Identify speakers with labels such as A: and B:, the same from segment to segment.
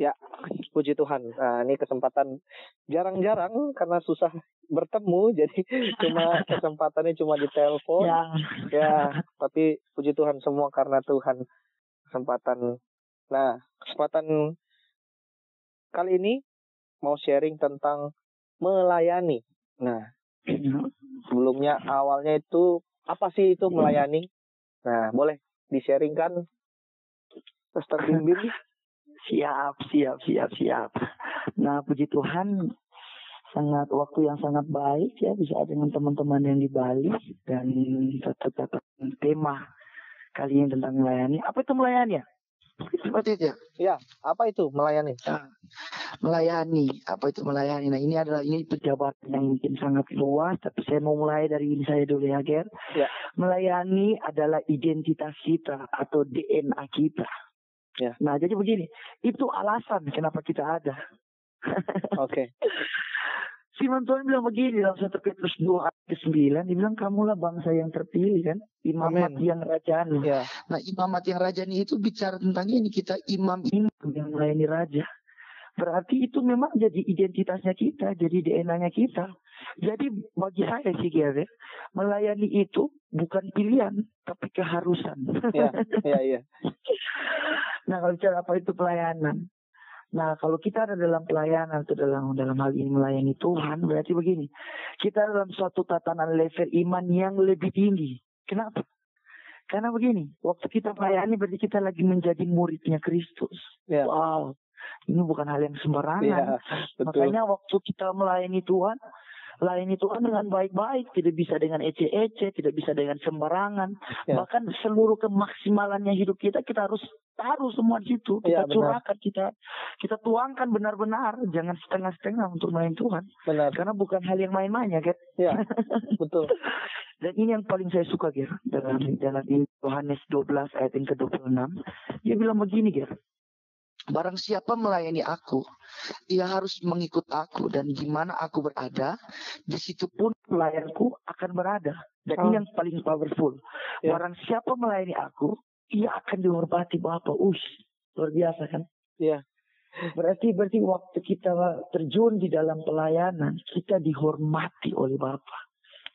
A: Ya, puji Tuhan. Nah, ini kesempatan jarang-jarang karena susah bertemu, jadi cuma kesempatannya cuma di telepon.
B: Ya,
A: Ya, tapi puji Tuhan semua karena Tuhan kesempatan. Nah, kesempatan kali ini mau sharing tentang melayani. Nah, sebelumnya awalnya itu apa sih itu melayani? Nah, boleh di-sharingkan Pastor Bim Bim?
B: siap, siap, siap, siap. Nah, puji Tuhan, sangat waktu yang sangat baik ya bisa dengan teman-teman yang di Bali dan tetap dapat tema kali ini tentang melayani. Apa itu melayani ya? Seperti itu ya.
A: Ya, apa itu melayani?
B: Nah, melayani, apa itu melayani? Nah, ini adalah ini pejabat yang mungkin sangat luas, tapi saya mau mulai dari ini saya dulu ya, Ger.
A: Ya.
B: Melayani adalah identitas kita atau DNA kita.
A: Ya.
B: Nah, jadi begini, itu alasan kenapa kita ada.
A: Oke.
B: Firman Tuhan bilang begini dalam 1 Petrus 2 ayat 9, dia bilang kamulah bangsa yang terpilih kan, imamat
A: Amin.
B: yang rajani.
A: Ya,
B: Nah, imamat yang rajani itu bicara tentang ini kita imam-imam yang melayani raja. Berarti itu memang jadi identitasnya kita, jadi DNA-nya kita. Jadi bagi saya sih Ger, ya, melayani itu bukan pilihan, tapi keharusan.
A: ya, ya, ya.
B: nah, kalau bicara apa itu pelayanan? Nah, kalau kita ada dalam pelayanan atau dalam dalam hal ini melayani Tuhan, berarti begini. Kita dalam suatu tatanan level iman yang lebih tinggi. Kenapa? Karena begini, waktu kita melayani berarti kita lagi menjadi muridnya Kristus.
A: Ya,
B: Wow, ini bukan hal yang sembarangan.
A: ya, betul.
B: Makanya waktu kita melayani Tuhan, layani Tuhan dengan baik-baik, tidak bisa dengan ece-ece, tidak bisa dengan sembarangan.
A: Ya.
B: Bahkan seluruh kemaksimalannya hidup kita kita harus taruh semua di situ.
A: Ya,
B: Kita
A: benar.
B: curahkan, kita kita tuangkan benar-benar, jangan setengah-setengah untuk melayani Tuhan.
A: Benar.
B: Karena bukan hal yang main-main ya, Ger.
A: Ya, betul.
B: Dan ini yang paling saya suka, Ger. Dalam, dalam Yohanes 12 ayat yang ke-26. Dia bilang begini, Ger. Barang siapa melayani aku, ia harus mengikut aku. Dan di mana aku berada, di situ pun pelayanku akan berada. Dan
A: Oh.
B: ini yang paling powerful.
A: Ya.
B: Barang siapa melayani aku, ia akan dihormati Bapa. Ush, luar biasa kan?
A: Iya.
B: Berarti berarti waktu kita terjun di dalam pelayanan, kita dihormati oleh Bapa.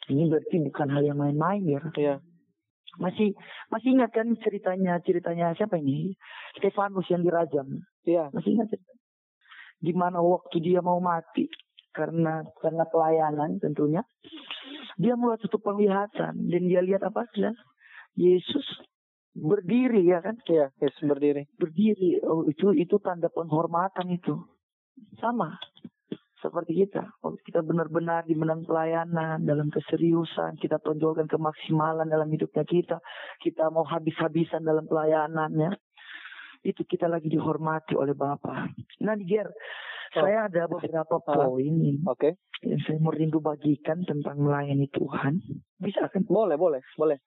B: Ini berarti bukan hal yang main-main ya.
A: Iya.
B: Masih masih ingat kan ceritanya ceritanya siapa ini? Stefanus yang dirajam.
A: Iya.
B: Masih ingat ceritanya? Di mana waktu dia mau mati karena karena pelayanan tentunya. Dia melihat satu penglihatan dan dia lihat apa? Dia, Yesus berdiri ya kan?
A: Iya, Yesus berdiri.
B: berdiri oh, itu itu tanda penghormatan itu sama seperti kita kalau kita benar-benar di menang pelayanan dalam keseriusan kita tonjolkan kemaksimalan dalam hidupnya kita kita mau habis-habisan dalam pelayanannya itu kita lagi dihormati oleh Bapa. Nah, Ger,
A: Oh.
B: saya ada beberapa
A: Ah.
B: poin
A: Oke.
B: yang saya mau rindu bagikan tentang melayani Tuhan. Bisa kan?
A: Boleh, boleh, boleh.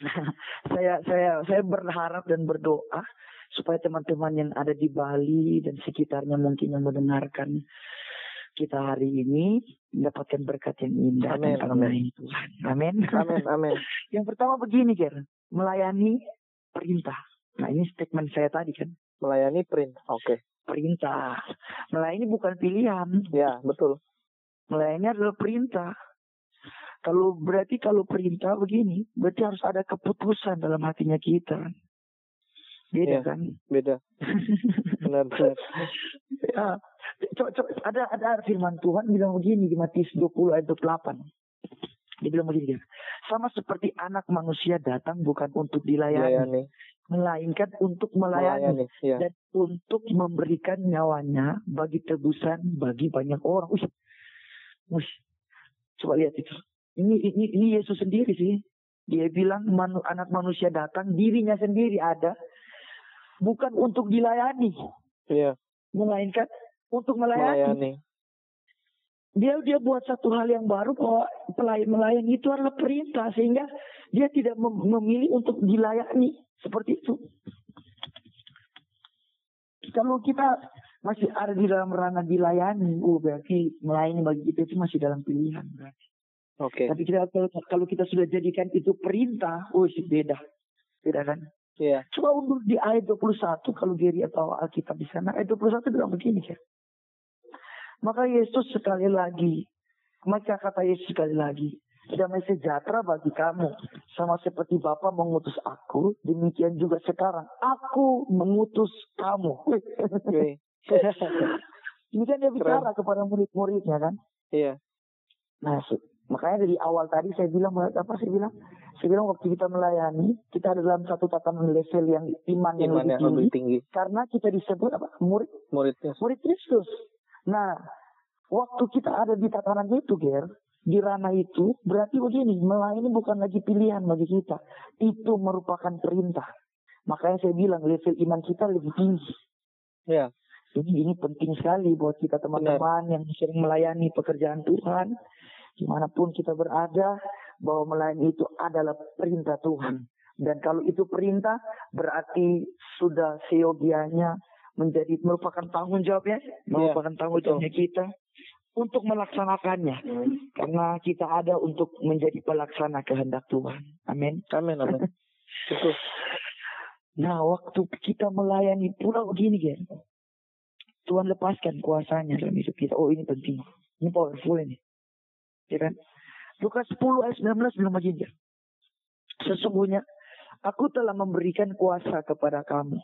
B: saya saya saya berharap dan berdoa supaya teman-teman yang ada di Bali dan sekitarnya mungkin yang mendengarkan kita hari ini mendapatkan berkat yang indah
A: Amin,
B: tentang
A: amin.
B: Tuhan. Amin.
A: Amin, amin.
B: yang pertama begini, Ger. Melayani perintah. Nah, ini statement saya tadi kan.
A: Melayani print. Oke.
B: Perintah. Melayani bukan pilihan.
A: Ya, betul.
B: Melayani adalah perintah. Kalau berarti kalau perintah begini, berarti harus ada keputusan dalam hatinya kita. Beda
A: Iya.
B: kan?
A: Beda. Benar, benar.
B: Ya, coba, ada ada firman Tuhan bilang begini di Matius 20 ayat 28. Dia bilang begini, sama seperti anak manusia datang bukan untuk dilayani,
A: Melayani.
B: melainkan untuk melayani,
A: Melayani. Iya.
B: dan untuk memberikan nyawanya bagi tebusan bagi banyak orang. Wih, wih, coba lihat itu. Ini, ini, ini Yesus sendiri sih. Dia bilang manu, anak manusia datang, dirinya sendiri ada, bukan untuk dilayani,
A: Iya.
B: melainkan untuk melayani.
A: Melayani.
B: Dia dia buat satu hal yang baru bahwa pelayan melayani itu adalah perintah sehingga dia tidak mem- memilih untuk dilayani seperti itu. Kalau kita masih ada di dalam ranah dilayani, oh berarti melayani bagi kita itu masih dalam pilihan berarti.
A: Oke.
B: Tapi kita kalau, kalau kita sudah jadikan itu perintah, oh sih beda, beda kan?
A: Iya.
B: Coba undur di ayat 21 kalau Geri atau Alkitab di sana. Ayat 21 bilang begini kan. Maka Yesus sekali lagi. Maka kata Yesus sekali lagi. Damai sejahtera bagi kamu. Sama seperti Bapa mengutus aku. Demikian juga sekarang. Aku mengutus kamu.
A: Oke.
B: Ini kan dia bicara kepada murid-muridnya kan.
A: Iya.
B: Nah, se- makanya dari awal tadi saya bilang apa saya bilang? Saya bilang waktu kita melayani, kita ada dalam satu tatanan level yang iman yang
A: Iman
B: lebih
A: yang
B: tinggi
A: lebih tinggi.
B: karena kita disebut apa? Murid
A: Muridnya.
B: murid Kristus. Nah, waktu kita ada di tatanan itu, Ger, di ranah itu, berarti begini, melayani bukan lagi pilihan bagi kita. Itu merupakan perintah. Makanya saya bilang level iman kita lebih tinggi.
A: Iya.
B: Ini ini penting sekali buat kita teman-teman yang sering melayani pekerjaan Tuhan, di mana pun kita berada, bahwa melayani itu adalah perintah Tuhan. Dan kalau itu perintah, berarti sudah seyogianya menjadi merupakan tanggung jawabnya, merupakan tanggung
A: betul.
B: jawabnya kita untuk melaksanakannya. Karena kita ada untuk menjadi pelaksana kehendak Tuhan. Amin.
A: Amin, amin. Betul.
B: Nah, waktu kita melayani pula begini, Gen. Tuhan lepaskan kuasanya dalam hidup kita. Oh, ini penting. Ini powerful ini. Ya kan? Lukas 10 ayat 19 bilang begini. Sesungguhnya, aku telah memberikan kuasa kepada kamu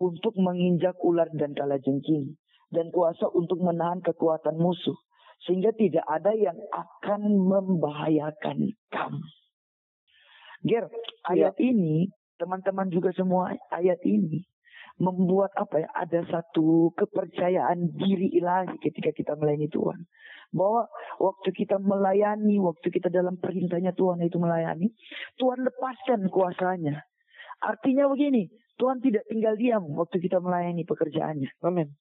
B: untuk menginjak ular dan kalajengking dan kuasa untuk menahan kekuatan musuh sehingga tidak ada yang akan membahayakan kamu. Ger, ayat ini teman-teman juga semua ayat ini membuat apa ya ada satu kepercayaan diri ilahi ketika kita melayani Tuhan. Bahwa waktu kita melayani waktu kita dalam perintahnya Tuhan itu melayani Tuhan lepaskan kuasanya. Artinya begini Tuhan tidak tinggal diam waktu kita melayani pekerjaannya.
A: Amin.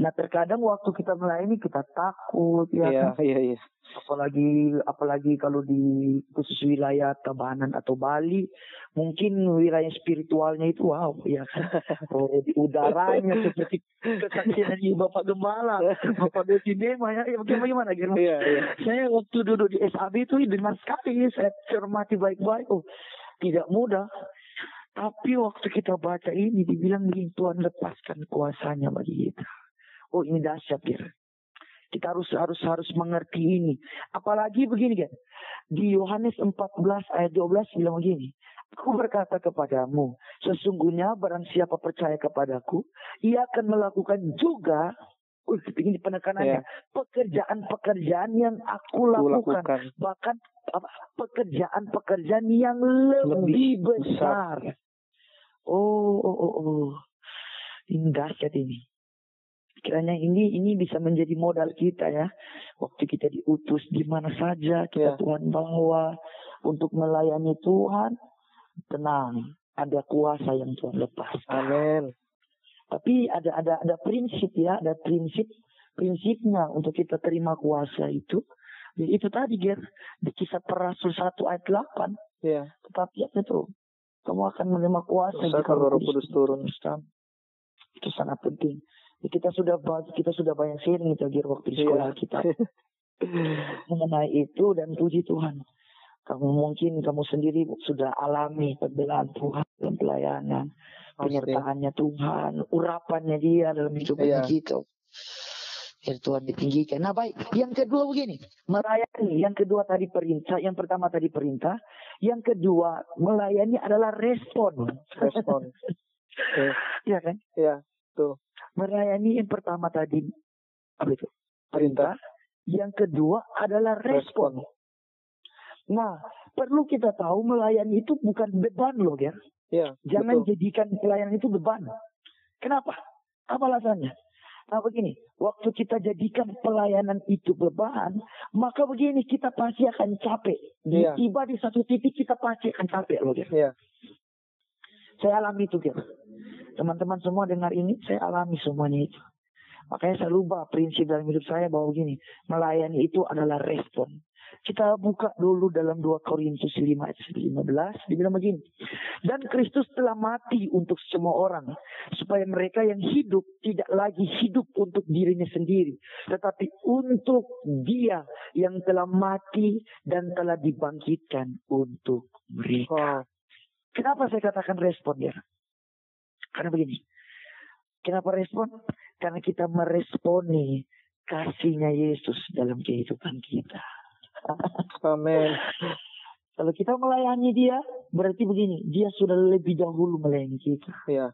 B: Nah terkadang waktu kita melayani kita takut ya
A: Iya,
B: kan?
A: iya, iya.
B: apalagi apalagi kalau di khusus wilayah Tabanan atau Bali mungkin wilayah spiritualnya itu wow ya kan oh, di udaranya seperti kesaksian Bapak Gembala Bapak Desinema ya, ya bagaimana Gimana
A: Iya, iya.
B: saya waktu duduk di SAB itu dengar sekali saya cermati baik-baik oh tidak mudah tapi waktu kita baca ini dibilang begini Tuhan lepaskan kuasanya bagi kita oh ini dahsyat ya kita harus harus harus mengerti ini. Apalagi begini kan. Di Yohanes 14 ayat 12 bilang begini. Aku berkata kepadamu, sesungguhnya barang siapa percaya kepadaku, ia akan melakukan juga Uh, ini penekanannya. Pekerjaan-pekerjaan yang aku
A: Aku
B: lakukan.
A: lakukan.
B: Bahkan pekerjaan-pekerjaan yang lebih,
A: Lebih
B: besar. Oh, oh, oh, oh. Ini dahsyat ini. Kiranya ini ini bisa menjadi modal kita ya. Waktu kita diutus di mana saja kita
A: Ya.
B: Tuhan bawa untuk melayani Tuhan, tenang, ada kuasa yang Tuhan lepaskan.
A: Amin.
B: Tapi ada ada ada prinsip ya, ada prinsip prinsipnya untuk kita terima kuasa itu. Ya, itu tadi Ger, di kisah para rasul 1 ayat 8.
A: Iya.
B: Tetapi ya itu, kamu akan menerima kuasa
A: Kuasa
B: jika
A: Roh Kudus turun.
B: Itu sangat penting. Ya, kita sudah kita sudah banyak sharing itu Ger waktu di sekolah
A: Iya.
B: kita mengenai itu dan puji Tuhan. Kamu mungkin kamu sendiri sudah alami pembelaan Tuhan dalam pelayanan, penyertaannya Tuhan, urapannya dia dalam hidup
A: Iya.
B: kita. Ya Tuhan ditinggikan. Nah baik, yang kedua begini, melayani. Yang kedua tadi perintah, yang pertama tadi perintah, yang kedua melayani adalah respon.
A: Respon. Oke.
B: Iya kan?
A: Iya. Tuh.
B: Melayani yang pertama tadi apa itu?
A: Perintah.
B: Yang kedua adalah respon. Nah, perlu kita tahu melayani itu bukan beban loh, Ger.
A: Iya.
B: Jangan
A: betul.
B: jadikan pelayanan itu beban. Kenapa? Apa alasannya? Nah begini, waktu kita jadikan pelayanan itu beban, maka begini kita pasti akan capek.
A: Iya.
B: Tiba di satu titik kita pasti akan capek loh, Ger.
A: Iya.
B: Saya alami itu, Ger. Teman-teman semua dengar ini, saya alami semuanya itu. Makanya saya lupa prinsip dalam hidup saya bahwa begini, melayani itu adalah respon. Kita buka dulu dalam 2 Korintus 5 ayat 15, dibilang begini. Dan Kristus telah mati untuk semua orang, supaya mereka yang hidup tidak lagi hidup untuk dirinya sendiri, tetapi untuk dia yang telah mati dan telah dibangkitkan untuk mereka.
A: Wow.
B: Kenapa saya katakan respon ya? Karena begini. Kenapa respon? Karena kita meresponi kasihnya Yesus dalam kehidupan kita.
A: Amin.
B: Kalau kita melayani dia, berarti begini, dia sudah lebih dahulu melayani kita.
A: Iya.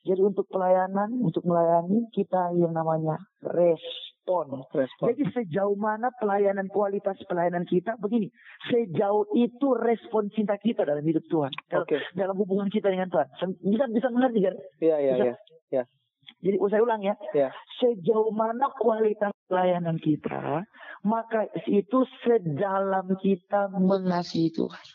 B: Jadi untuk pelayanan, untuk melayani kita yang namanya respon.
A: Respon.
B: Jadi sejauh mana pelayanan kualitas pelayanan kita begini, sejauh itu respon cinta kita dalam hidup Tuhan, dalam,
A: Oke.
B: dalam hubungan kita dengan Tuhan. Bisa bisa mengerti kan?
A: Iya, iya,
B: Bisa.
A: iya.
B: Jadi oh, saya ulang ya,
A: Iya.
B: sejauh mana kualitas pelayanan kita, maka itu sedalam kita mengasihi Tuhan.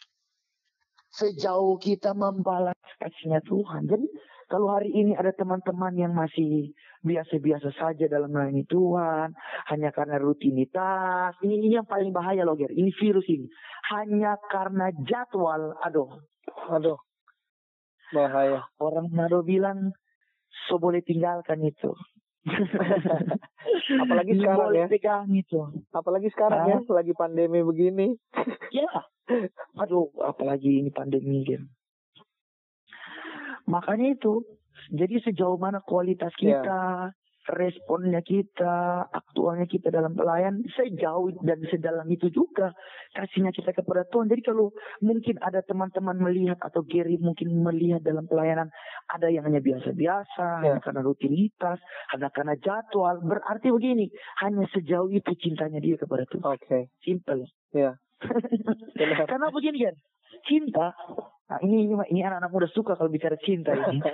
B: Sejauh kita membalas kasihnya Tuhan. Jadi kalau hari ini ada teman-teman yang masih biasa-biasa saja dalam melayani Tuhan, hanya karena rutinitas, ini, ini yang paling bahaya loh, Ger. Ini virus ini. Hanya karena jadwal, aduh,
A: Aduh. Bahaya.
B: orang Manado bilang, so boleh tinggalkan itu.
A: Apalagi sekarang ya.
B: pegang itu.
A: Apalagi sekarang ya, lagi pandemi begini.
B: Ya, aduh, apalagi ini pandemi kan. Makanya itu, jadi sejauh mana kualitas
A: Ya.
B: kita, responnya kita, aktualnya kita dalam pelayan, sejauh dan sedalam itu juga kasihnya kita kepada Tuhan. Jadi kalau mungkin ada teman-teman melihat atau Gary mungkin melihat dalam pelayanan ada yang hanya biasa-biasa,
A: Ya.
B: hanya karena rutinitas, hanya karena jadwal, berarti begini, hanya sejauh itu cintanya dia kepada Tuhan.
A: Oke.
B: Simple.
A: Iya. Benar.
B: Karena begini kan, cinta. Nah, ini ini ini anak-anak muda suka kalau bicara cinta ini.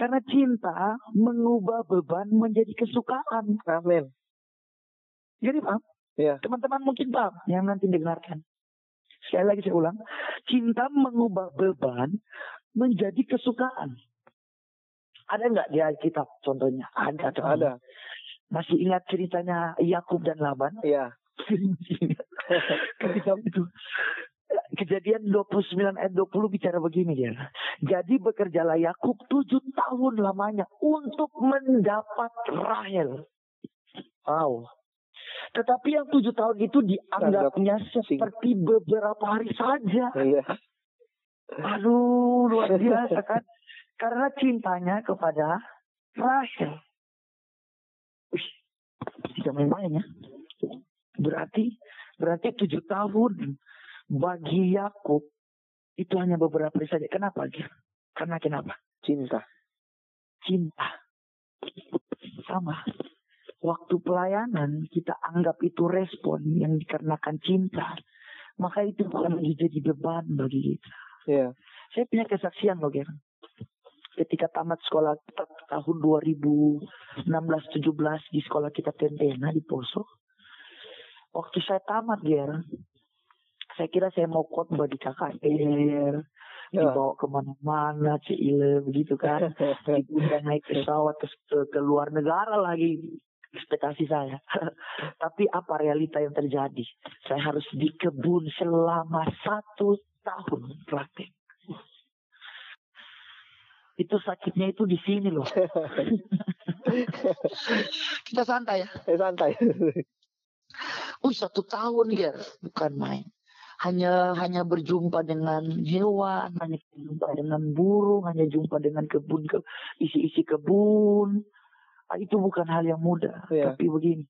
B: Karena cinta mengubah beban menjadi kesukaan.
A: Amin.
B: Jadi paham?
A: Iya.
B: Teman-teman mungkin paham yang nanti dengarkan. Sekali lagi saya ulang, cinta mengubah beban menjadi kesukaan. Ada nggak di Alkitab contohnya? Ada. teman.
A: Ada.
B: Masih ingat ceritanya Yakub dan Laban?
A: Iya.
B: ketika itu kejadian 29 ayat 20 bicara begini ya. Jadi bekerjalah Yakub tujuh tahun lamanya untuk mendapat Rahel. Wow. Tetapi yang tujuh tahun itu dianggapnya seperti beberapa hari saja.
A: Iya.
B: Aduh, luar biasa kan. Karena cintanya kepada Rahel. Wih, tidak main-main ya. Berarti, berarti tujuh tahun bagi Yakub itu hanya beberapa hari saja. Kenapa? Karena kenapa?
A: Cinta.
B: Cinta. Sama. Waktu pelayanan kita anggap itu respon yang dikarenakan cinta. Maka itu bukan lagi jadi beban bagi kita.
A: Iya.
B: Saya punya kesaksian loh, Ger. Ketika tamat sekolah kita tahun 2016-17 di sekolah kita Tentena di Poso. Waktu saya tamat, Ger, saya kira saya mau khotbah di KKR,
A: Ya.
B: dibawa ke mana-mana, Cile, begitu kan. Diundang naik pesawat ke, ke, ke luar negara lagi ekspektasi saya. Tapi apa realita yang terjadi? Saya harus di kebun selama satu tahun praktek. Itu sakitnya itu di sini loh. Kita santai ya.
A: Eh, santai.
B: Oh satu tahun ya, bukan main. Hanya hanya berjumpa dengan hewan, hanya berjumpa dengan burung, hanya jumpa dengan kebun ke isi-isi kebun. Ah, itu bukan hal yang mudah.
A: Iya.
B: Tapi begini,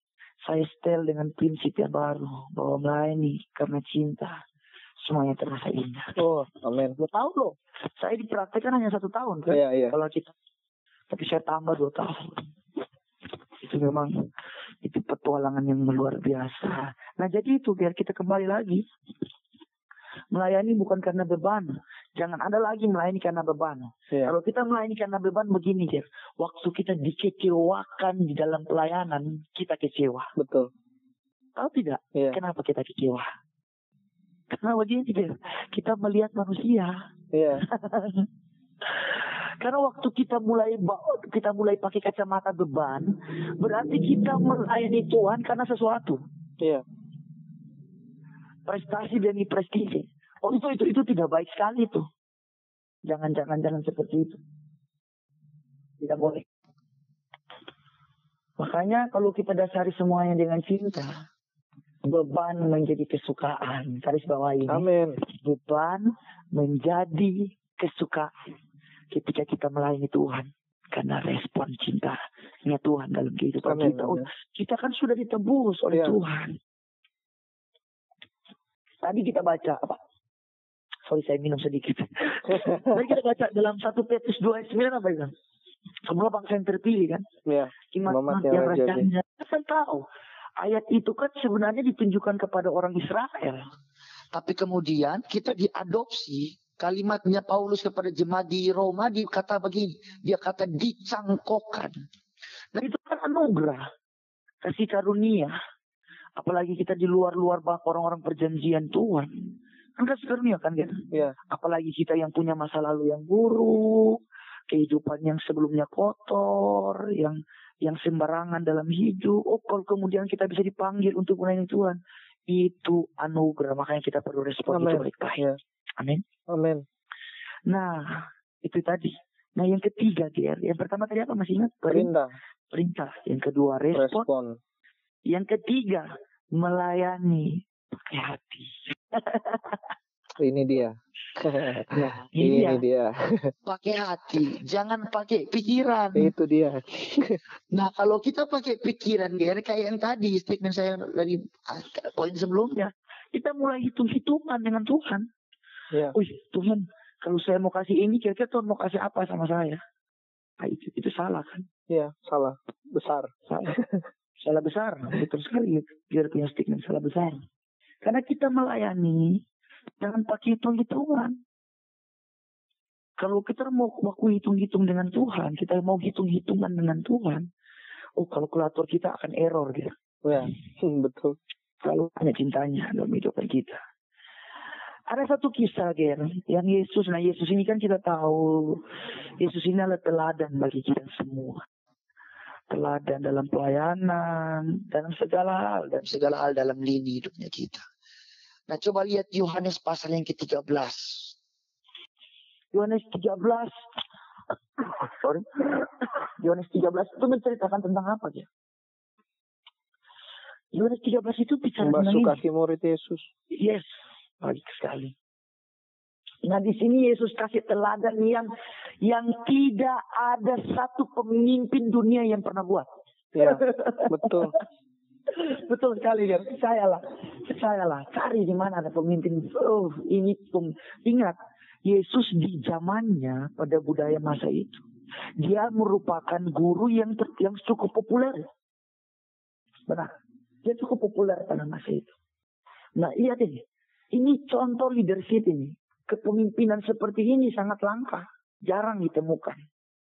B: saya setel dengan prinsip yang baru bahwa melayani karena cinta semuanya terasa indah.
A: Oh, amin.
B: Dua tahun loh. Saya dipraktekkan hanya satu tahun kan.
A: Iya, iya.
B: Kalau kita, tapi saya tambah dua tahun. Itu memang itu petualangan yang luar biasa. Nah jadi itu biar kita kembali lagi. Melayani bukan karena beban. Jangan ada lagi melayani karena beban.
A: Iya.
B: Kalau kita melayani karena beban begini, Jer. Waktu kita dikecewakan di dalam pelayanan, kita kecewa.
A: Betul.
B: Tahu tidak?
A: Iya.
B: Kenapa kita kecewa? Karena begini, Jer. Kita melihat manusia.
A: Iya.
B: Karena waktu kita mulai kita mulai pakai kacamata beban, berarti kita melayani Tuhan karena sesuatu.
A: Iya.
B: Prestasi demi prestisi. Oh itu itu itu tidak baik sekali itu. Jangan jangan jangan seperti itu. Tidak boleh. Makanya kalau kita dasari semuanya dengan cinta, beban menjadi kesukaan. Garis bawah ini.
A: Amin.
B: Beban menjadi kesukaan ketika kita melayani Tuhan. Karena respon cintanya Tuhan dalam kehidupan
A: Amin.
B: kita. Oh, kita kan sudah ditebus oleh
A: Iya.
B: Tuhan. Tadi kita baca apa? Sorry saya minum sedikit. Tadi kita baca dalam 1 Petrus 2 ayat 9 apa itu? Semua bangsa yang terpilih kan?
A: ya.
B: Iman yang
A: yang raja
B: rajanya. Kita kan tahu. Ayat itu kan sebenarnya ditunjukkan kepada orang Israel.
C: Tapi kemudian kita diadopsi kalimatnya Paulus kepada jemaat di Roma dia kata begini, dia kata dicangkokkan.
B: Dan itu kan anugerah. Kasih karunia. Apalagi kita di luar-luar orang-orang perjanjian Tuhan. Kan karunia kan kan?
A: Iya.
B: Apalagi kita yang punya masa lalu yang buruk. Kehidupan yang sebelumnya kotor. Yang yang sembarangan dalam hidup. Oh kalau kemudian kita bisa dipanggil untuk melayani Tuhan. Itu anugerah. Makanya kita perlu respon itu
A: Amin.
B: baik-baik.
A: Ya.
B: Amin.
A: Amin.
B: Nah, itu tadi. Nah, yang ketiga, GR. Yang pertama tadi apa masih ingat? Perintah.
A: Perintah,
B: Perintah. Yang kedua, respon.
A: respon.
B: Yang ketiga, melayani pakai hati.
A: Ini dia.
B: Nah, ini
A: Ini
B: dia.
A: dia.
C: Pakai hati, jangan pakai pikiran.
A: Itu dia.
C: Nah, kalau kita pakai pikiran, Ger, kayak yang tadi statement saya dari ah, poin sebelumnya.
B: Kita mulai hitung-hitungan dengan Tuhan.
A: Ya.
B: Wih, Tuhan, kalau saya mau kasih ini, kira-kira Tuhan mau kasih apa sama saya? Nah, itu, itu salah kan?
A: Iya, salah. Besar.
B: Salah. salah besar. Betul sekali. Biar punya statement salah besar. Karena kita melayani, jangan pakai hitung-hitungan. Kalau kita mau waktu hitung-hitung dengan Tuhan, kita mau hitung-hitungan dengan Tuhan, oh kalkulator kita akan error gitu.
A: Ya, betul.
B: Kalau hanya cintanya dalam hidupan kita. Ada satu kisah, Ger, yang Yesus, nah Yesus ini kan kita tahu, Yesus ini adalah teladan bagi kita semua. Teladan dalam pelayanan, dalam segala hal, dan
C: Segala hal dalam lini hidupnya kita. Nah, coba lihat Yohanes pasal yang ke-13.
B: Yohanes 13 sorry Yohanes 13 itu menceritakan tentang apa ya? Yohanes 13 itu bicara tentang
A: Membasuh
B: ini.
A: kaki murid Yesus.
B: Yes, baik sekali. Nah di sini Yesus kasih teladan yang yang tidak ada satu pemimpin dunia yang pernah buat.
A: Ya, betul.
B: Betul sekali ya. Percayalah, percayalah. Cari di mana ada pemimpin. Oh, ini pem... ingat Yesus di zamannya pada budaya masa itu, dia merupakan guru yang ter- yang cukup populer. Benar, dia cukup populer pada masa itu. Nah, lihat ini, ini contoh leadership ini. Kepemimpinan seperti ini sangat langka, jarang ditemukan.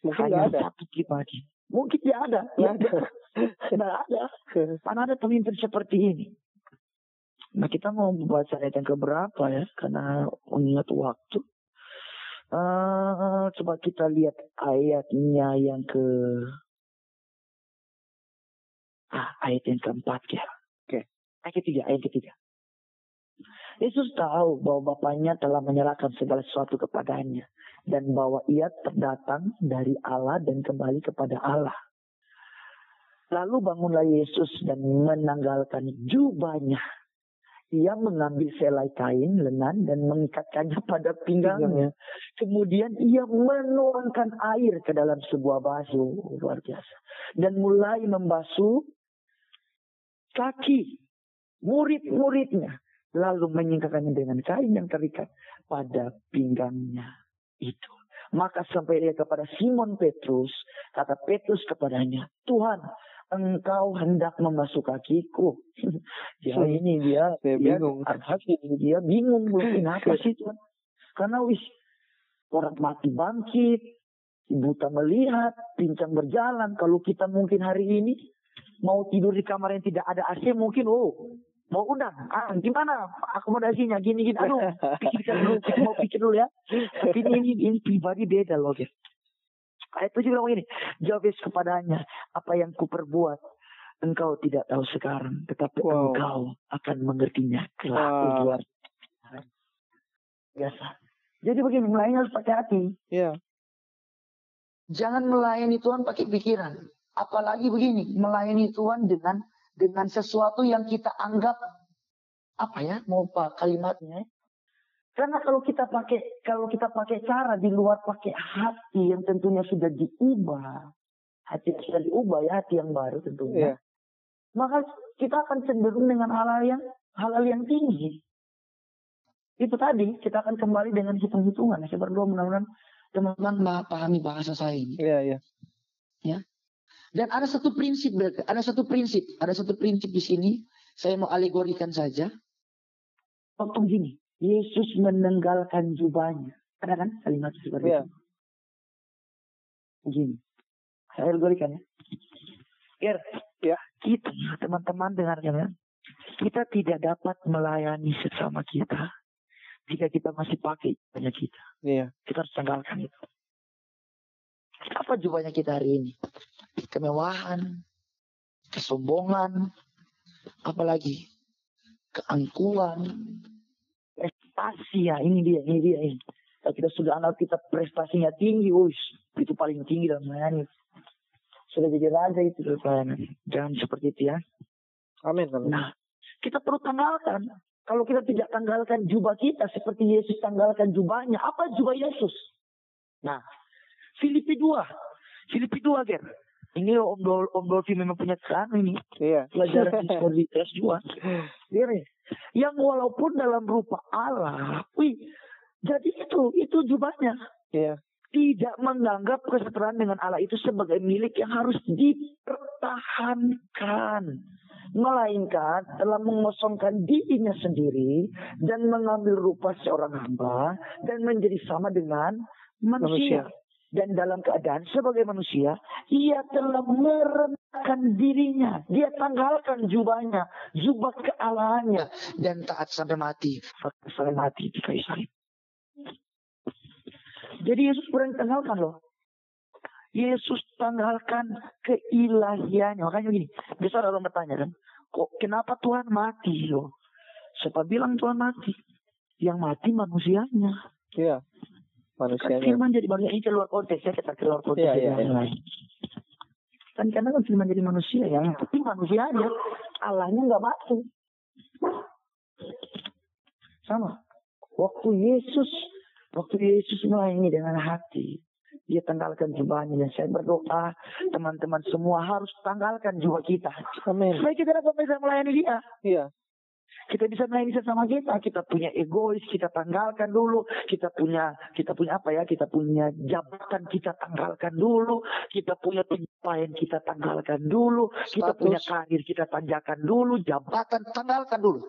A: Mungkin
B: Hanya
A: ada.
B: satu pribadi. Mungkin tidak ada.
A: Nggak ada.
B: Tidak ada. Mana ada pemimpin seperti ini? Nah kita mau membaca ayat yang keberapa ya? Karena mengingat waktu. Eh, coba kita lihat ayatnya yang ke ah, ayat yang keempat ya.
A: Oke.
B: Ayat ketiga, ayat ketiga. Yesus tahu bahwa Bapaknya telah menyerahkan segala sesuatu kepadanya dan bahwa ia terdatang dari Allah dan kembali kepada Allah. Lalu bangunlah Yesus dan menanggalkan jubahnya. Ia mengambil selai kain lenan dan mengikatkannya pada pinggangnya. Kemudian ia menuangkan air ke dalam sebuah basuh. Luar biasa. Dan mulai membasuh kaki murid-muridnya. Lalu menyingkapkannya dengan kain yang terikat pada pinggangnya itu. Maka sampai dia kepada Simon Petrus, kata Petrus kepadanya, Tuhan, engkau hendak membasuh kakiku. ya ini dia,
A: Saya
B: dia
A: bingung.
B: hati, dia bingung kenapa sih Tuhan. Karena wis orang mati bangkit, buta melihat, pincang berjalan. Kalau kita mungkin hari ini mau tidur di kamar yang tidak ada AC mungkin oh mau undang? Ah gimana? Akomodasinya? Gini gini. Aduh pikirkan dulu mau pikir dulu ya. Tapi ini ini, ini pribadi beda loh guys. Ayat tujuh bilang begini jawab Yesus kepadanya apa yang kuperbuat engkau tidak tahu sekarang tetapi
A: Wow.
B: engkau akan mengertinya. Kelak
A: Wah.
B: luar biasa. Jadi begini melayani harus pakai hati.
A: Ya,
C: Jangan melayani Tuhan pakai pikiran. Apalagi begini, melayani Tuhan dengan dengan sesuatu yang kita anggap
B: apa ya mau pak kalimatnya? Karena kalau kita pakai kalau kita pakai cara di luar pakai hati yang tentunya sudah diubah, hati yang sudah diubah ya hati yang baru tentunya.
A: Iya.
B: Maka kita akan cenderung dengan hal-hal yang hal-hal yang tinggi. Itu tadi kita akan kembali dengan hitung-hitungan. Saya berdoa mudah-mudahan
C: Teman-teman ma- pahami bahasa saya ini.
A: Iya, iya.
C: Dan ada satu prinsip, ada satu prinsip, ada satu prinsip di sini. Saya mau alegorikan saja.
B: waktu gini. Yesus menenggalkan jubahnya. Ada kan kalimat seperti
A: Iya.
B: itu? Gini. Saya algorikan ya. Ger,
A: Ya.
B: kita teman-teman dengarkan ya. Kita tidak dapat melayani sesama kita jika kita masih pakai jubahnya kita.
A: Iya.
B: Kita harus tanggalkan itu.
C: Apa jubahnya kita hari ini? Kemewahan, kesombongan, apalagi keangkuhan.
B: Prestasi ya, ini dia, ini dia ini. Kalau kita sudah anggap kita prestasinya tinggi, wush, itu paling tinggi dalam melayani. Sudah jadi raja itu dalam pelayanan. Jangan seperti itu ya.
A: Amin, amin.
B: Nah, kita perlu tanggalkan. Kalau kita tidak tanggalkan jubah kita seperti Yesus tanggalkan jubahnya. Apa jubah Yesus? Nah, Filipi 2. Filipi 2, Ger. Ini Om Dol, Om Dolfi memang punya kan ini.
A: Iya.
B: Pelajaran di kelas 2. Dia nih, yang walaupun dalam rupa Allah, wih, jadi itu, itu jubahnya.
A: Iya.
B: Tidak menganggap kesetaraan dengan Allah itu sebagai milik yang harus dipertahankan. Melainkan telah mengosongkan dirinya sendiri dan mengambil rupa seorang hamba dan menjadi sama dengan manusia.
A: Manusia.
B: Dan dalam keadaan sebagai manusia, ia telah merendahkan dirinya. Dia tanggalkan jubahnya, jubah kealahannya.
C: dan taat sampai mati.
B: Sampai mati di kayu salib. Jadi Yesus berani tanggalkan loh. Yesus tanggalkan keilahiannya. Makanya gini, biasa orang bertanya kan, kok kenapa Tuhan mati loh? Siapa bilang Tuhan mati? Yang mati manusianya.
A: Iya.
B: Kan
A: Manusianya.
B: firman jadi manusia ini keluar konteks ya kita keluar konteks yang
A: iya.
B: lain. Kan karena kan firman jadi manusia yang mati manusianya, Allahnya nggak mati. Sama. Waktu Yesus, waktu Yesus melayani dengan hati, dia tanggalkan jubahnya dan saya berdoa teman-teman semua harus tanggalkan jubah kita
A: Amin.
B: supaya kita dapat bisa melayani dia
A: Iya.
B: Kita bisa melayani sesama kita. Kita punya egois kita tanggalkan dulu. Kita punya kita punya apa ya? Kita punya jabatan kita tanggalkan dulu. Kita punya pencapaian kita tanggalkan dulu. Kita
C: Status.
B: punya karir kita tanjakan dulu. Jabatan
C: tanggalkan dulu.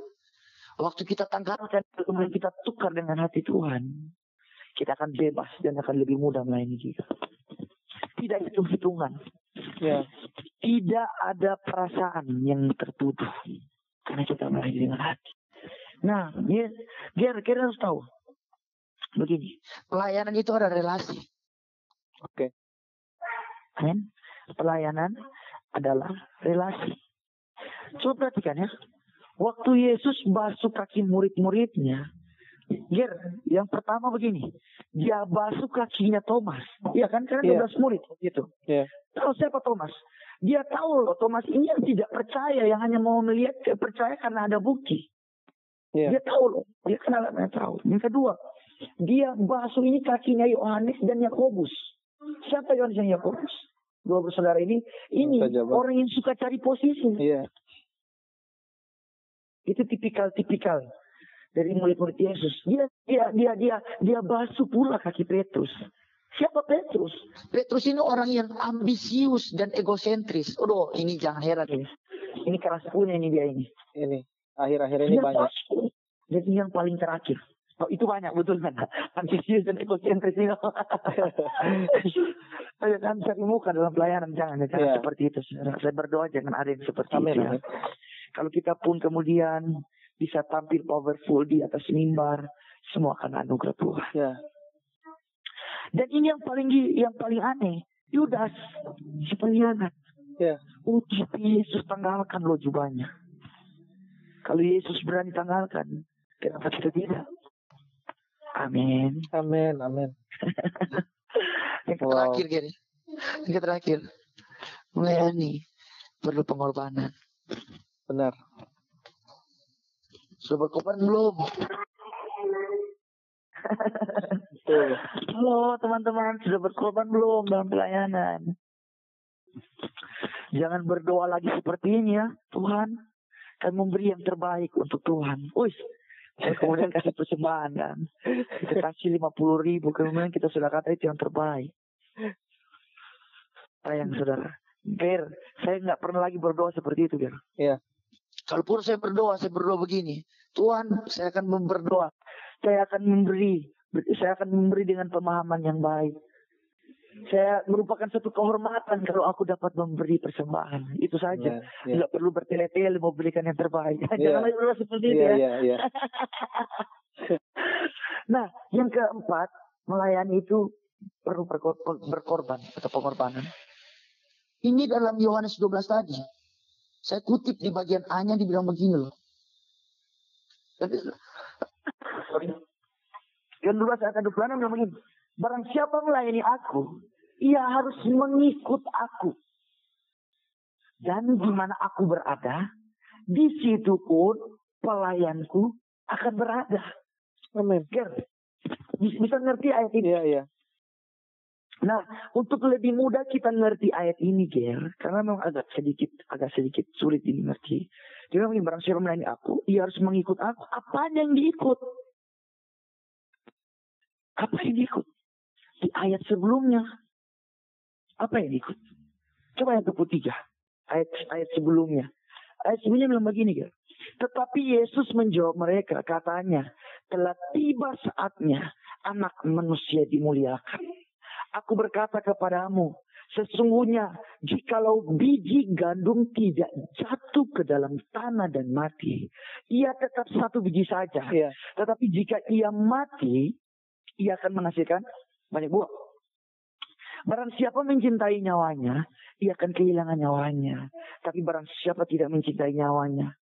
B: waktu kita tanggalkan kemudian kita tukar dengan hati Tuhan kita akan bebas dan akan lebih mudah melayani kita. Tidak hitung-hitungan.
A: Iya.
B: tidak ada perasaan yang tertuduh karena kita melayani dengan hati. Nah, Ger, Ger, kita harus tahu begini,
C: Pelayanan itu ada relasi.
B: kan? Pelayanan adalah relasi. Coba perhatikan ya, waktu Yesus basuh kaki murid-muridnya, Ger, yang pertama begini, dia basuh kakinya Thomas, iya kan? Karena
A: Iya.
B: 12 murid gitu.
A: Iya.
B: Tahu siapa Thomas? Dia tahu loh Thomas ini yang tidak percaya, yang hanya mau melihat percaya karena ada bukti.
A: Iya.
B: Dia tahu loh, dia kenal dia tahu. Yang kedua, dia basuh ini kakinya Yohanes dan Yakobus. Siapa Yohanes dan Yakobus? Dua bersaudara ini, ini orang yang suka cari posisi.
A: Iya.
B: Itu tipikal-tipikal dari murid-murid Yesus. Dia dia dia dia dia basuh pula kaki Petrus. Siapa Petrus?
C: Petrus ini orang yang ambisius dan egosentris. Aduh, ini jangan heran.
B: Ini, ini keras punya ini dia ini.
A: Ini. Akhir-akhir ini banyak.
B: Dan ini yang paling terakhir. Oh, itu banyak betul kan? Ambisius dan egosentris ini. jangan cari muka dalam pelayanan jangan jangan
A: Iya.
B: seperti itu. Saya berdoa jangan ada yang seperti
A: Amin.
B: itu. ya. Kalau kita pun kemudian bisa tampil powerful di atas mimbar, semua akan anugerah Tuhan.
A: Ya.
B: Dan ini yang paling yang paling aneh, Yudas si pengkhianat.
A: Ya.
B: Tapi Yesus tanggalkan lo jubahnya. Kalau Yesus berani tanggalkan, kenapa kita tidak? Amin.
A: Amin. Amin.
C: Yang
A: Wow.
C: terakhir gini. Yang terakhir. Melayani perlu pengorbanan.
A: Benar.
C: Sudah berkorban belum?
A: Betul.
B: Halo teman-teman, sudah berkorban belum dalam pelayanan? Jangan berdoa lagi seperti ini ya, Tuhan akan memberi yang terbaik untuk Tuhan. Wih, saya kemudian kasih persembahan kan. Kita kasih lima puluh ribu, kemudian kita sudah kata itu yang terbaik. Sayang saudara. Ger, saya nggak pernah lagi berdoa seperti itu, Ger.
C: Kalaupun saya berdoa, saya berdoa begini. Tuhan, saya akan berdoa.
B: Saya akan memberi, saya akan memberi dengan pemahaman yang baik. Saya merupakan satu kehormatan kalau aku dapat memberi persembahan. Itu saja.
A: Ya, ya.
B: Tidak perlu bertele-tele mau berikan yang terbaik.
A: Iya.
B: Jangan lagi berdoa seperti itu
A: Iya,
B: ya.
A: iya, iya.
B: Nah, yang keempat, melayani itu perlu berkor- berkorban atau pengorbanan.
C: Ini dalam Yohanes 12 tadi. Saya kutip di bagian A-nya dibilang begini loh. Tapi,
B: Yang saya akan duplanam bilang begini. Barang siapa melayani aku, ia harus mengikut aku. Dan di mana aku berada, di situ pun pelayanku akan berada.
A: Amin.
B: Bisa ngerti ayat ini?
A: Iya, iya.
B: Nah, untuk lebih mudah kita ngerti ayat ini, Ger, karena memang agak sedikit agak sedikit sulit dimengerti. Dia bilang, barang siapa melayani aku, ia harus mengikut aku. Apa yang diikut? Apa yang diikut? Di ayat sebelumnya. Apa yang diikut? Coba yang ke-3. Ayat, ayat sebelumnya. Ayat sebelumnya bilang begini, Ger. Tetapi Yesus menjawab mereka, katanya, telah tiba saatnya anak manusia dimuliakan. Aku berkata kepadamu, sesungguhnya jikalau biji gandum tidak jatuh ke dalam tanah dan mati, ia tetap satu biji saja.
A: Iya.
B: Tetapi jika ia mati, ia akan menghasilkan banyak buah. Barang siapa mencintai nyawanya, ia akan kehilangan nyawanya. Tapi barang siapa tidak mencintai nyawanya,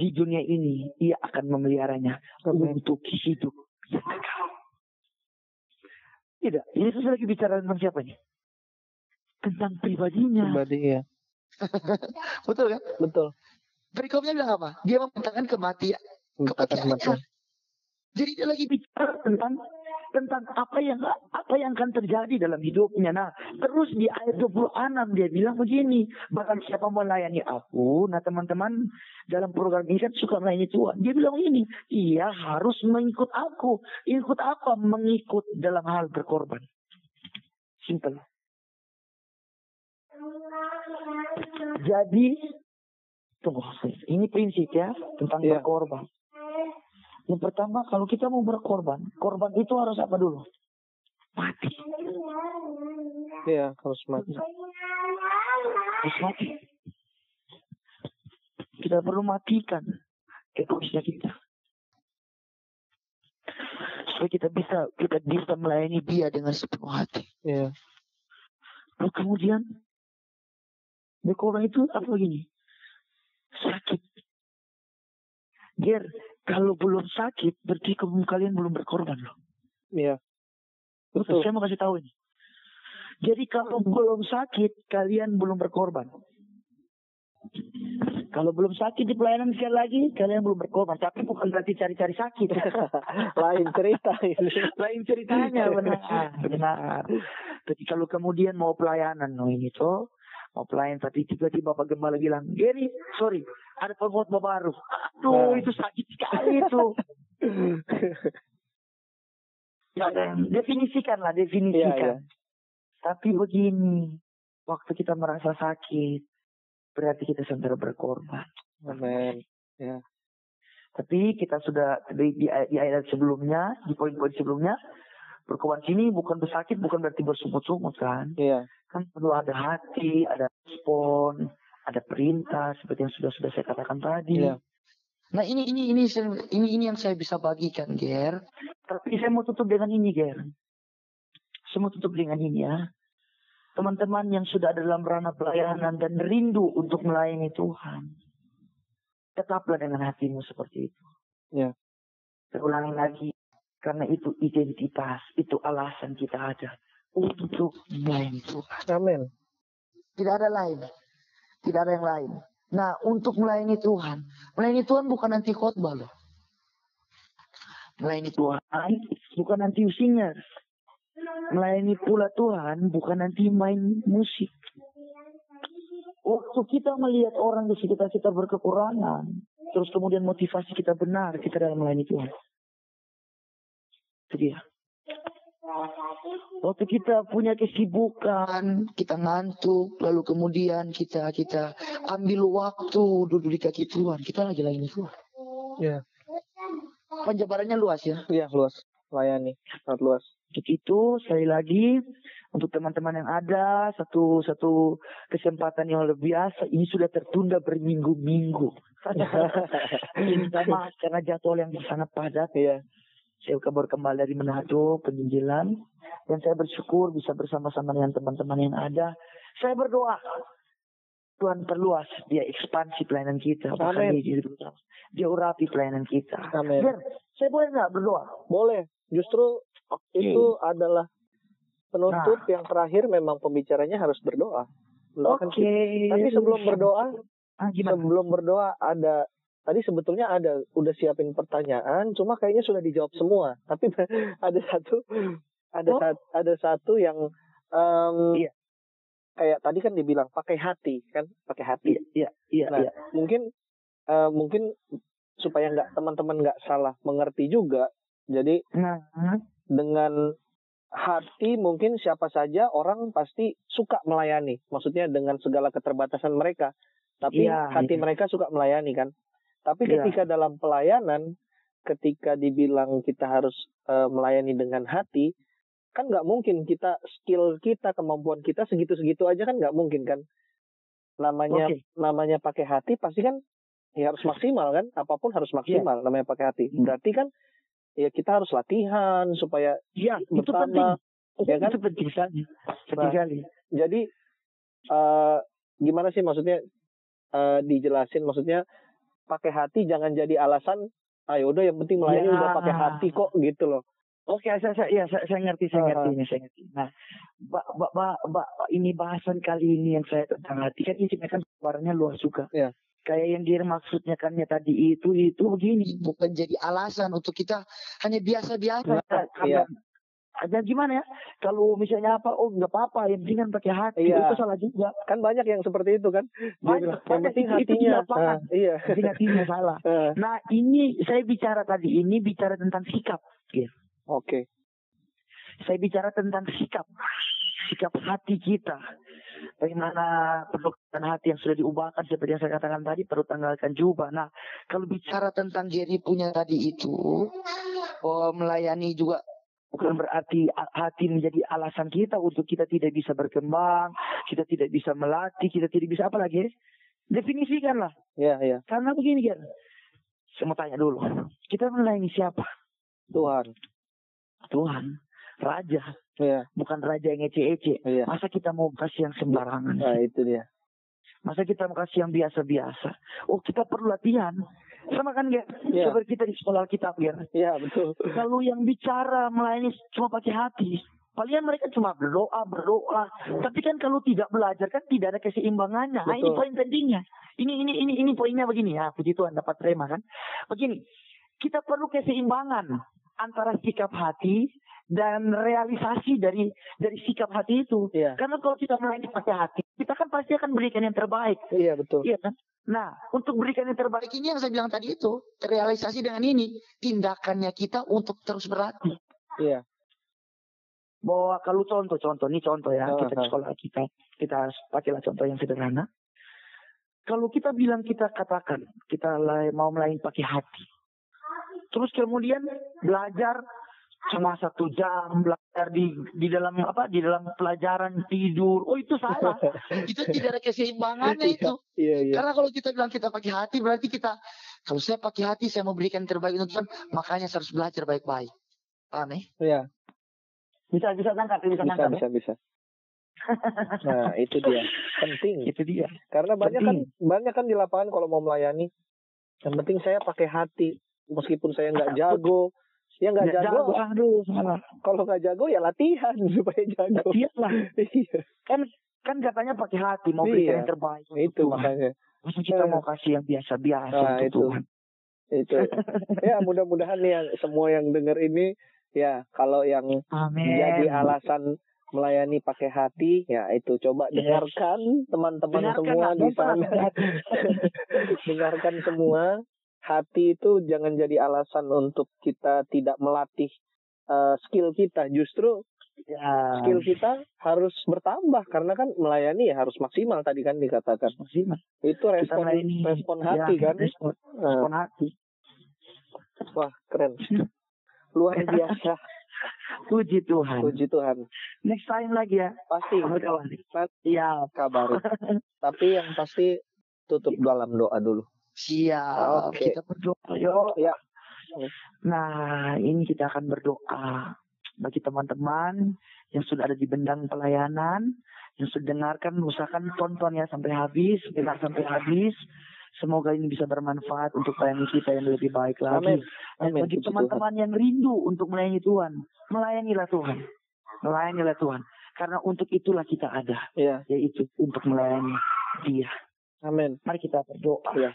B: di dunia ini ia akan memeliharanya untuk hidup yang kekal. Tidak, Yesus lagi bicara tentang siapa nih? Tentang pribadinya.
A: Pribadi ya.
C: betul kan?
A: Betul.
C: Perikopnya bilang apa? Dia memintakan kematian.
A: Kematian.
C: Jadi dia lagi
B: bicara tentang tentang apa yang apa yang akan terjadi dalam hidupnya. Nah, terus di ayat 26 dia bilang begini, bahkan siapa melayani aku, nah teman-teman dalam program ini kan suka melayani Tuhan. Dia bilang begini, ia harus mengikut aku. Ikut apa? Mengikut dalam hal berkorban. Simple. Jadi, tunggu, ini prinsip ya tentang
A: Iya.
B: berkorban. Yang pertama, kalau kita mau berkorban, korban itu harus apa dulu? Mati.
A: Iya, harus mati.
B: Harus mati. Kita perlu matikan egoisnya kita. Supaya kita bisa kita bisa melayani
C: dia dengan sepenuh hati.
A: Iya.
B: Lalu kemudian berkorban itu apa gini? Sakit. Ger, kalau belum sakit, berarti kamu kalian belum berkorban loh.
A: Iya.
B: Betul. Saya mau kasih tahu ini. Jadi kalau belum sakit, kalian belum berkorban. Kalau belum sakit di pelayanan sekali lagi, kalian belum berkorban. Tapi bukan berarti cari-cari sakit.
A: Lain cerita.
B: Lain ceritanya, benar. benar. Tapi kalau kemudian mau pelayanan, no ini tuh, mau pelayan tapi tiba-tiba Bapak Gembala bilang, Gary, sorry, ada pengkhotbah baru. Aduh,
A: Nah.
B: itu sakit sekali itu. Ya, definisikan lah, definisikan.
A: Iya, iya.
B: Tapi begini, waktu kita merasa sakit, berarti kita sedang berkorban.
A: Amin.
B: Tapi kita sudah di, di, di ayat sebelumnya, di poin-poin sebelumnya, berkorban sini bukan bersakit, bukan berarti bersungut-sungut kan.
A: Iya.
B: Kan perlu ada hati, ada respon, ada perintah, seperti yang sudah sudah saya katakan tadi.
A: Iya.
C: Nah ini ini ini ini ini yang saya bisa bagikan, Ger.
B: Tapi saya mau tutup dengan ini, Ger. Saya mau tutup dengan ini ya. Teman-teman yang sudah ada dalam ranah pelayanan dan rindu untuk melayani Tuhan. Tetaplah dengan hatimu seperti itu.
A: Ya.
B: Saya ulangi lagi. Karena itu identitas, itu alasan kita ada. Untuk melayani Tuhan.
A: Amin.
C: Tidak ada lain. Tidak ada yang lain. Nah, untuk melayani Tuhan. Melayani Tuhan bukan nanti khotbah loh.
B: Melayani Tuhan bukan nanti singer. Melayani pula Tuhan bukan nanti main musik. Waktu kita melihat orang di sekitar kita berkekurangan, terus kemudian motivasi kita benar, kita dalam melayani Tuhan. Itu dia. Waktu kita punya kesibukan, kita ngantuk, lalu kemudian kita kita ambil waktu duduk di kaki Tuhan, kita lagi layani Tuhan.
A: Iya.
B: Penjabarannya luas ya.
A: Iya, luas. Layani, sangat luas.
B: Untuk itu sekali lagi untuk teman-teman yang ada satu satu kesempatan yang luar biasa ini sudah tertunda berminggu-minggu. Minta maaf karena jadwal yang sangat padat.
A: Iya.
B: Saya kabar kembali dari Manado penginjilan dan saya bersyukur bisa bersama-sama dengan teman-teman yang ada. Saya berdoa Tuhan perluas dia ekspansi pelayanan kita.
A: Amin.
B: dia, dia urapi pelayanan kita.
A: Amin.
B: Biar, saya boleh nggak berdoa?
A: Boleh. Justru itu adalah penutup
B: Nah.
A: yang terakhir memang pembicaranya harus berdoa.
B: Oke.
A: kita. Tapi sebelum berdoa,
B: ah, gimana?
A: sebelum berdoa ada tadi sebetulnya ada udah siapin pertanyaan, cuma kayaknya sudah dijawab semua. Tapi ada satu ada
B: Oh.
A: sat- ada satu yang em,
B: Iya.
A: kayak tadi kan dibilang pakai hati kan, pakai hati.
B: Iya, iya,
A: Nah,
B: iya.
A: mungkin eh, mungkin supaya nggak teman-teman nggak salah mengerti juga. Jadi
B: Nah,
A: dengan hati mungkin siapa saja orang pasti suka melayani. Maksudnya dengan segala keterbatasan mereka. Tapi
B: Iya,
A: hati
B: iya.
A: mereka suka melayani kan. Tapi
B: Iya.
A: ketika dalam pelayanan, ketika dibilang kita harus eh, melayani dengan hati, kan nggak mungkin kita skill kita, kemampuan kita segitu-segitu aja kan nggak mungkin kan. Namanya
B: Oke.
A: namanya pakai hati pasti kan ya harus maksimal kan. Apa pun harus
B: Iya.
A: maksimal namanya pakai hati. Berarti kan ya kita harus latihan supaya
B: Iya, itu
A: Pertama,
B: penting.
A: ya kan?
B: Itu penting sekali. Penting
A: Nah. jadi eh gimana sih maksudnya eh dijelasin maksudnya pakai hati jangan jadi alasan ayo udah yang penting melayani
B: Ya.
A: udah pakai hati kok gitu loh
B: Oke, saya, saya, ya, saya, saya ngerti, saya ngerti ini, saya ngerti. Nah, ba, ba, ba, ba, ini bahasan kali ini yang saya tentang hati kan ini kan warnanya luas juga.
A: Iya.
B: Kayak yang dia maksudnya kan ya tadi itu itu begini.
C: Bukan jadi alasan untuk kita hanya biasa-biasa.
B: Nah,
A: iya.
B: Ada gimana ya? Kalau misalnya apa, oh nggak apa-apa, yang penting kan pakai hati.
A: Iya.
B: Itu salah juga.
A: kan banyak yang seperti itu kan
B: Banyak,
A: bilang yang penting
B: Itu- itu
A: hatinya
B: di lapangan.
A: Ah, iya
B: Jadi hatinya salah.
A: Eh,
B: Nah, ini saya bicara tadi ini bicara tentang sikap.
A: oke
B: Saya bicara tentang sikap. Sikap hati kita. Bagaimana perlukan hati yang sudah diubahkan seperti yang saya katakan tadi perlu tanggalkan jubah. Nah, kalau bicara
C: Cara tentang Jerry punya tadi itu, oh, melayani juga
B: bukan berarti hati menjadi alasan kita untuk kita tidak bisa berkembang, kita tidak bisa melatih, kita tidak bisa apa lagi? Definisikanlah.
A: ya ya
B: Karena begini kan. Saya mau tanya dulu. Kita melayani siapa?
A: Tuhan
B: Tuhan. Raja.
A: ya
B: Bukan raja yang ece-ece.
A: iya
B: Masa kita mau kasih yang sembarangan?
A: nah itu dia
B: Masa kita mau kasih yang biasa-biasa? Oh kita perlu latihan. Sama kan Ger?
A: Iya.
B: Seperti kita di sekolah kita Ger.
A: iya betul
B: Kalau yang bicara melayani cuma pakai hati. Palingan mereka cuma berdoa, berdoa. Tapi kan kalau tidak belajar kan tidak ada keseimbangannya. Nah, ini poin pentingnya. Ini ini ini ini poinnya begini ya. Puji Tuhan dapat terima kan. Begini. Kita perlu keseimbangan antara sikap hati dan realisasi dari dari sikap hati itu.
A: iya
B: Karena kalau kita melayani pakai hati, kita kan pasti akan berikan yang terbaik.
A: iya betul
B: Iya kan? Nah, untuk berikan yang terbaik
C: Baik ini yang saya bilang tadi itu terrealisasi dengan ini tindakannya kita untuk terus berlatih.
A: iya
B: bahwa kalau contoh-contoh ini contoh ya
A: Ah,
B: kita di
A: ah.
B: sekolah kita kita pakailah contoh yang sederhana. Kalau kita bilang kita katakan kita mau melayani pakai hati, terus kemudian belajar cuma satu jam belajar di di dalam apa di dalam pelajaran tidur, oh itu salah.
C: Itu tidak ada keseimbangannya itu.
A: iya iya
C: Karena kalau kita bilang kita pakai hati berarti kita kalau saya pakai hati saya mau berikan terbaik untuk Tuhan, makanya saya harus belajar baik-baik. Paham ya?
A: iya
B: Bisa bisa tangkap, bisa
A: bisa
B: tangkap. ya?
A: bisa bisa nah itu dia penting
B: Itu dia.
A: Karena banyak kan
B: Penting.
A: banyak kan di lapangan kalau mau melayani. Yang penting saya pakai hati. Meskipun saya nggak jago, ya nggak
B: Nggak
A: jago.
B: aduh salah.
A: Kalau nggak jago ya latihan supaya jago.
B: Iyalah.
A: Iya,
B: kan kan katanya pakai hati mau
A: Iya.
B: berikan yang terbaik
A: itu
B: Tuhan.
A: makanya.
B: Masa kita
A: Eh.
B: mau kasih yang biasa-biasa
A: Nah,
B: untuk
A: itu.
B: Tuhan
A: itu ya mudah-mudahan yang semua yang dengar ini ya kalau yang
B: Amin.
A: jadi alasan melayani pakai hati ya itu coba
B: Yes.
A: dengarkan teman-teman semua di sana dengarkan semua hati itu jangan jadi alasan untuk kita tidak melatih eh, skill kita justru
B: Ya.
A: skill kita harus bertambah karena kan melayani ya harus maksimal tadi kan dikatakan
B: Maksimal.
A: itu respon respon hati
B: Ya,
A: kan
B: Respon,
A: Nah,
B: respon hati.
A: wah keren luar biasa
B: Puji Tuhan.
A: puji Tuhan
B: Next time lagi ya.
A: pasti
B: Kawan-kawan. Iya.
A: kabari tapi yang pasti tutup dalam doa dulu
C: Siap.
A: Oke.
B: Kita berdoa. Yuk.
A: Ya.
B: Nah, ini kita akan berdoa bagi teman-teman yang sudah ada di bendang pelayanan, yang sudah dengarkan, usahakan tonton ya sampai habis, dengar sampai habis. Semoga ini bisa bermanfaat untuk pelayanan kita yang lebih baik lagi.
A: Amin.
B: Dan
A: Amin.
B: bagi teman-teman yang rindu untuk melayani Tuhan, melayanilah Tuhan. Melayanilah Tuhan. Karena untuk itulah kita ada,
A: ya
B: yaitu untuk melayani Dia.
A: amin
B: Mari kita berdoa.
A: Ya.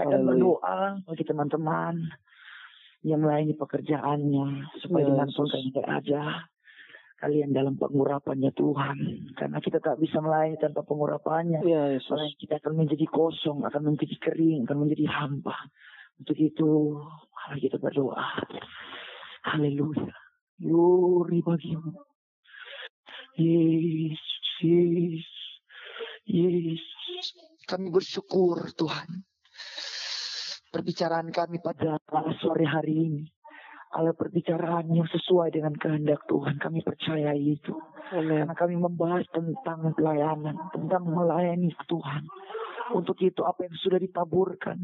B: Saya akan
A: Haleluya.
B: berdoa bagi teman-teman yang melayani pekerjaannya supaya
A: Ya,
B: di mana pun
A: Yesus.
B: kalian berada, kalian dalam pengurapannya Tuhan. Karena kita tak bisa melayani tanpa pengurapannya.
A: ya Yesus
B: kita akan menjadi kosong, akan menjadi kering, akan menjadi hampa. Untuk itu, mari kita berdoa. Haleluya. Glory bagimu. Yesus, Yesus, Yesus.
C: Kami bersyukur Tuhan. Perbicaraan kami pada
B: sore hari ini. Kalau perbicaraan yang sesuai dengan kehendak Tuhan, kami percaya itu.
A: amin
B: Karena kami membahas tentang pelayanan, tentang melayani Tuhan. Untuk itu apa yang sudah ditaburkan,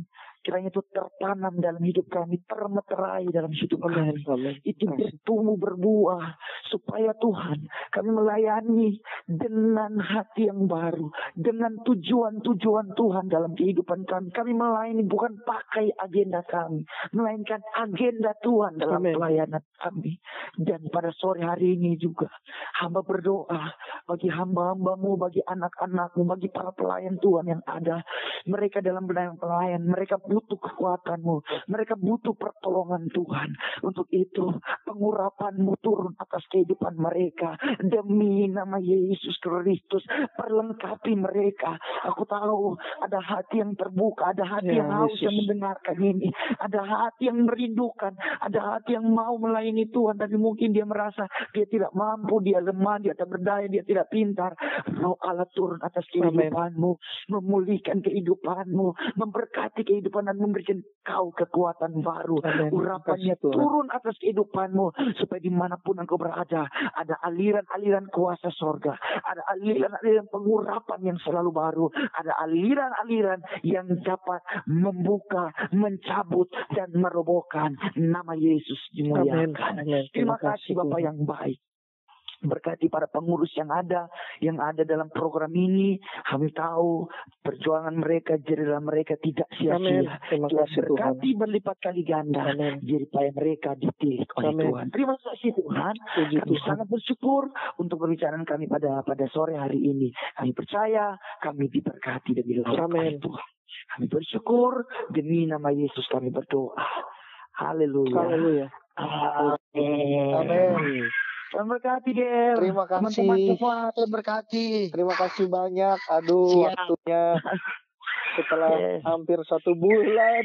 B: kiranya itu tertanam dalam hidup kami, termeterai dalam hidup kami. Itu bertumbuh berbuah supaya Tuhan kami melayani dengan hati yang baru, dengan tujuan-tujuan Tuhan dalam kehidupan kami. Kami melayani bukan pakai agenda kami, melainkan agenda Tuhan dalam
A: Amin.
B: pelayanan kami. Dan pada sore hari ini juga hamba berdoa bagi hamba-hambamu, bagi anak-anakmu, bagi para pelayan Tuhan yang ada. Mereka dalam benang pelayan, mereka butuh kekuatanmu, mereka butuh pertolongan Tuhan. Untuk itu pengurapanmu turun atas kehidupan mereka demi nama Yesus Kristus perlengkapi mereka. Aku tahu ada hati yang terbuka, ada hati
A: Ya,
B: yang haus
A: Yesus.
B: yang mendengarkan ini, ada hati yang merindukan, ada hati yang mau melayani Tuhan tapi mungkin dia merasa dia tidak mampu, dia lemah, dia tak berdaya, dia tidak pintar. Roh Allah turun atas kehidupanmu, memulihkan kehidupanmu, memberkati kehidupan dan memberikan kau kekuatan baru. Urapannya
A: Terima
B: turun atas kehidupanmu supaya di mana pun engkau berada ada aliran-aliran kuasa sorga, ada aliran-aliran pengurapan yang selalu baru, ada aliran-aliran yang dapat membuka, mencabut dan merobohkan nama Yesus dimuliakan.
A: amin
B: Terima kasih Bapak yang baik. Berkati para pengurus yang ada, yang ada dalam program ini, kami tahu perjuangan mereka, jerih mereka tidak sia-sia. Tuhan
A: kasih Tuhan
B: berkati berlipat kali ganda jadi payah mereka ditilik oleh
A: Amin.
B: Tuhan. Terima kasih Tuhan.
A: puji
B: Kami
A: Tuhan
B: sangat bersyukur untuk perbicaraan kami pada pada sore hari ini. Kami percaya kami diberkati dan dilakukan oleh. Tuhan. Kami bersyukur demi nama Yesus kami berdoa. Haleluya.
A: haleluya
B: Amin.
A: amin
B: Tuhan berkati Del.
C: Terima
B: Teman-teman
C: kasih.
B: semua.
C: Tuhan berkati.
A: Terima kasih banyak. Aduh,
C: Siap.
A: waktunya setelah
B: Yes.
A: hampir satu bulan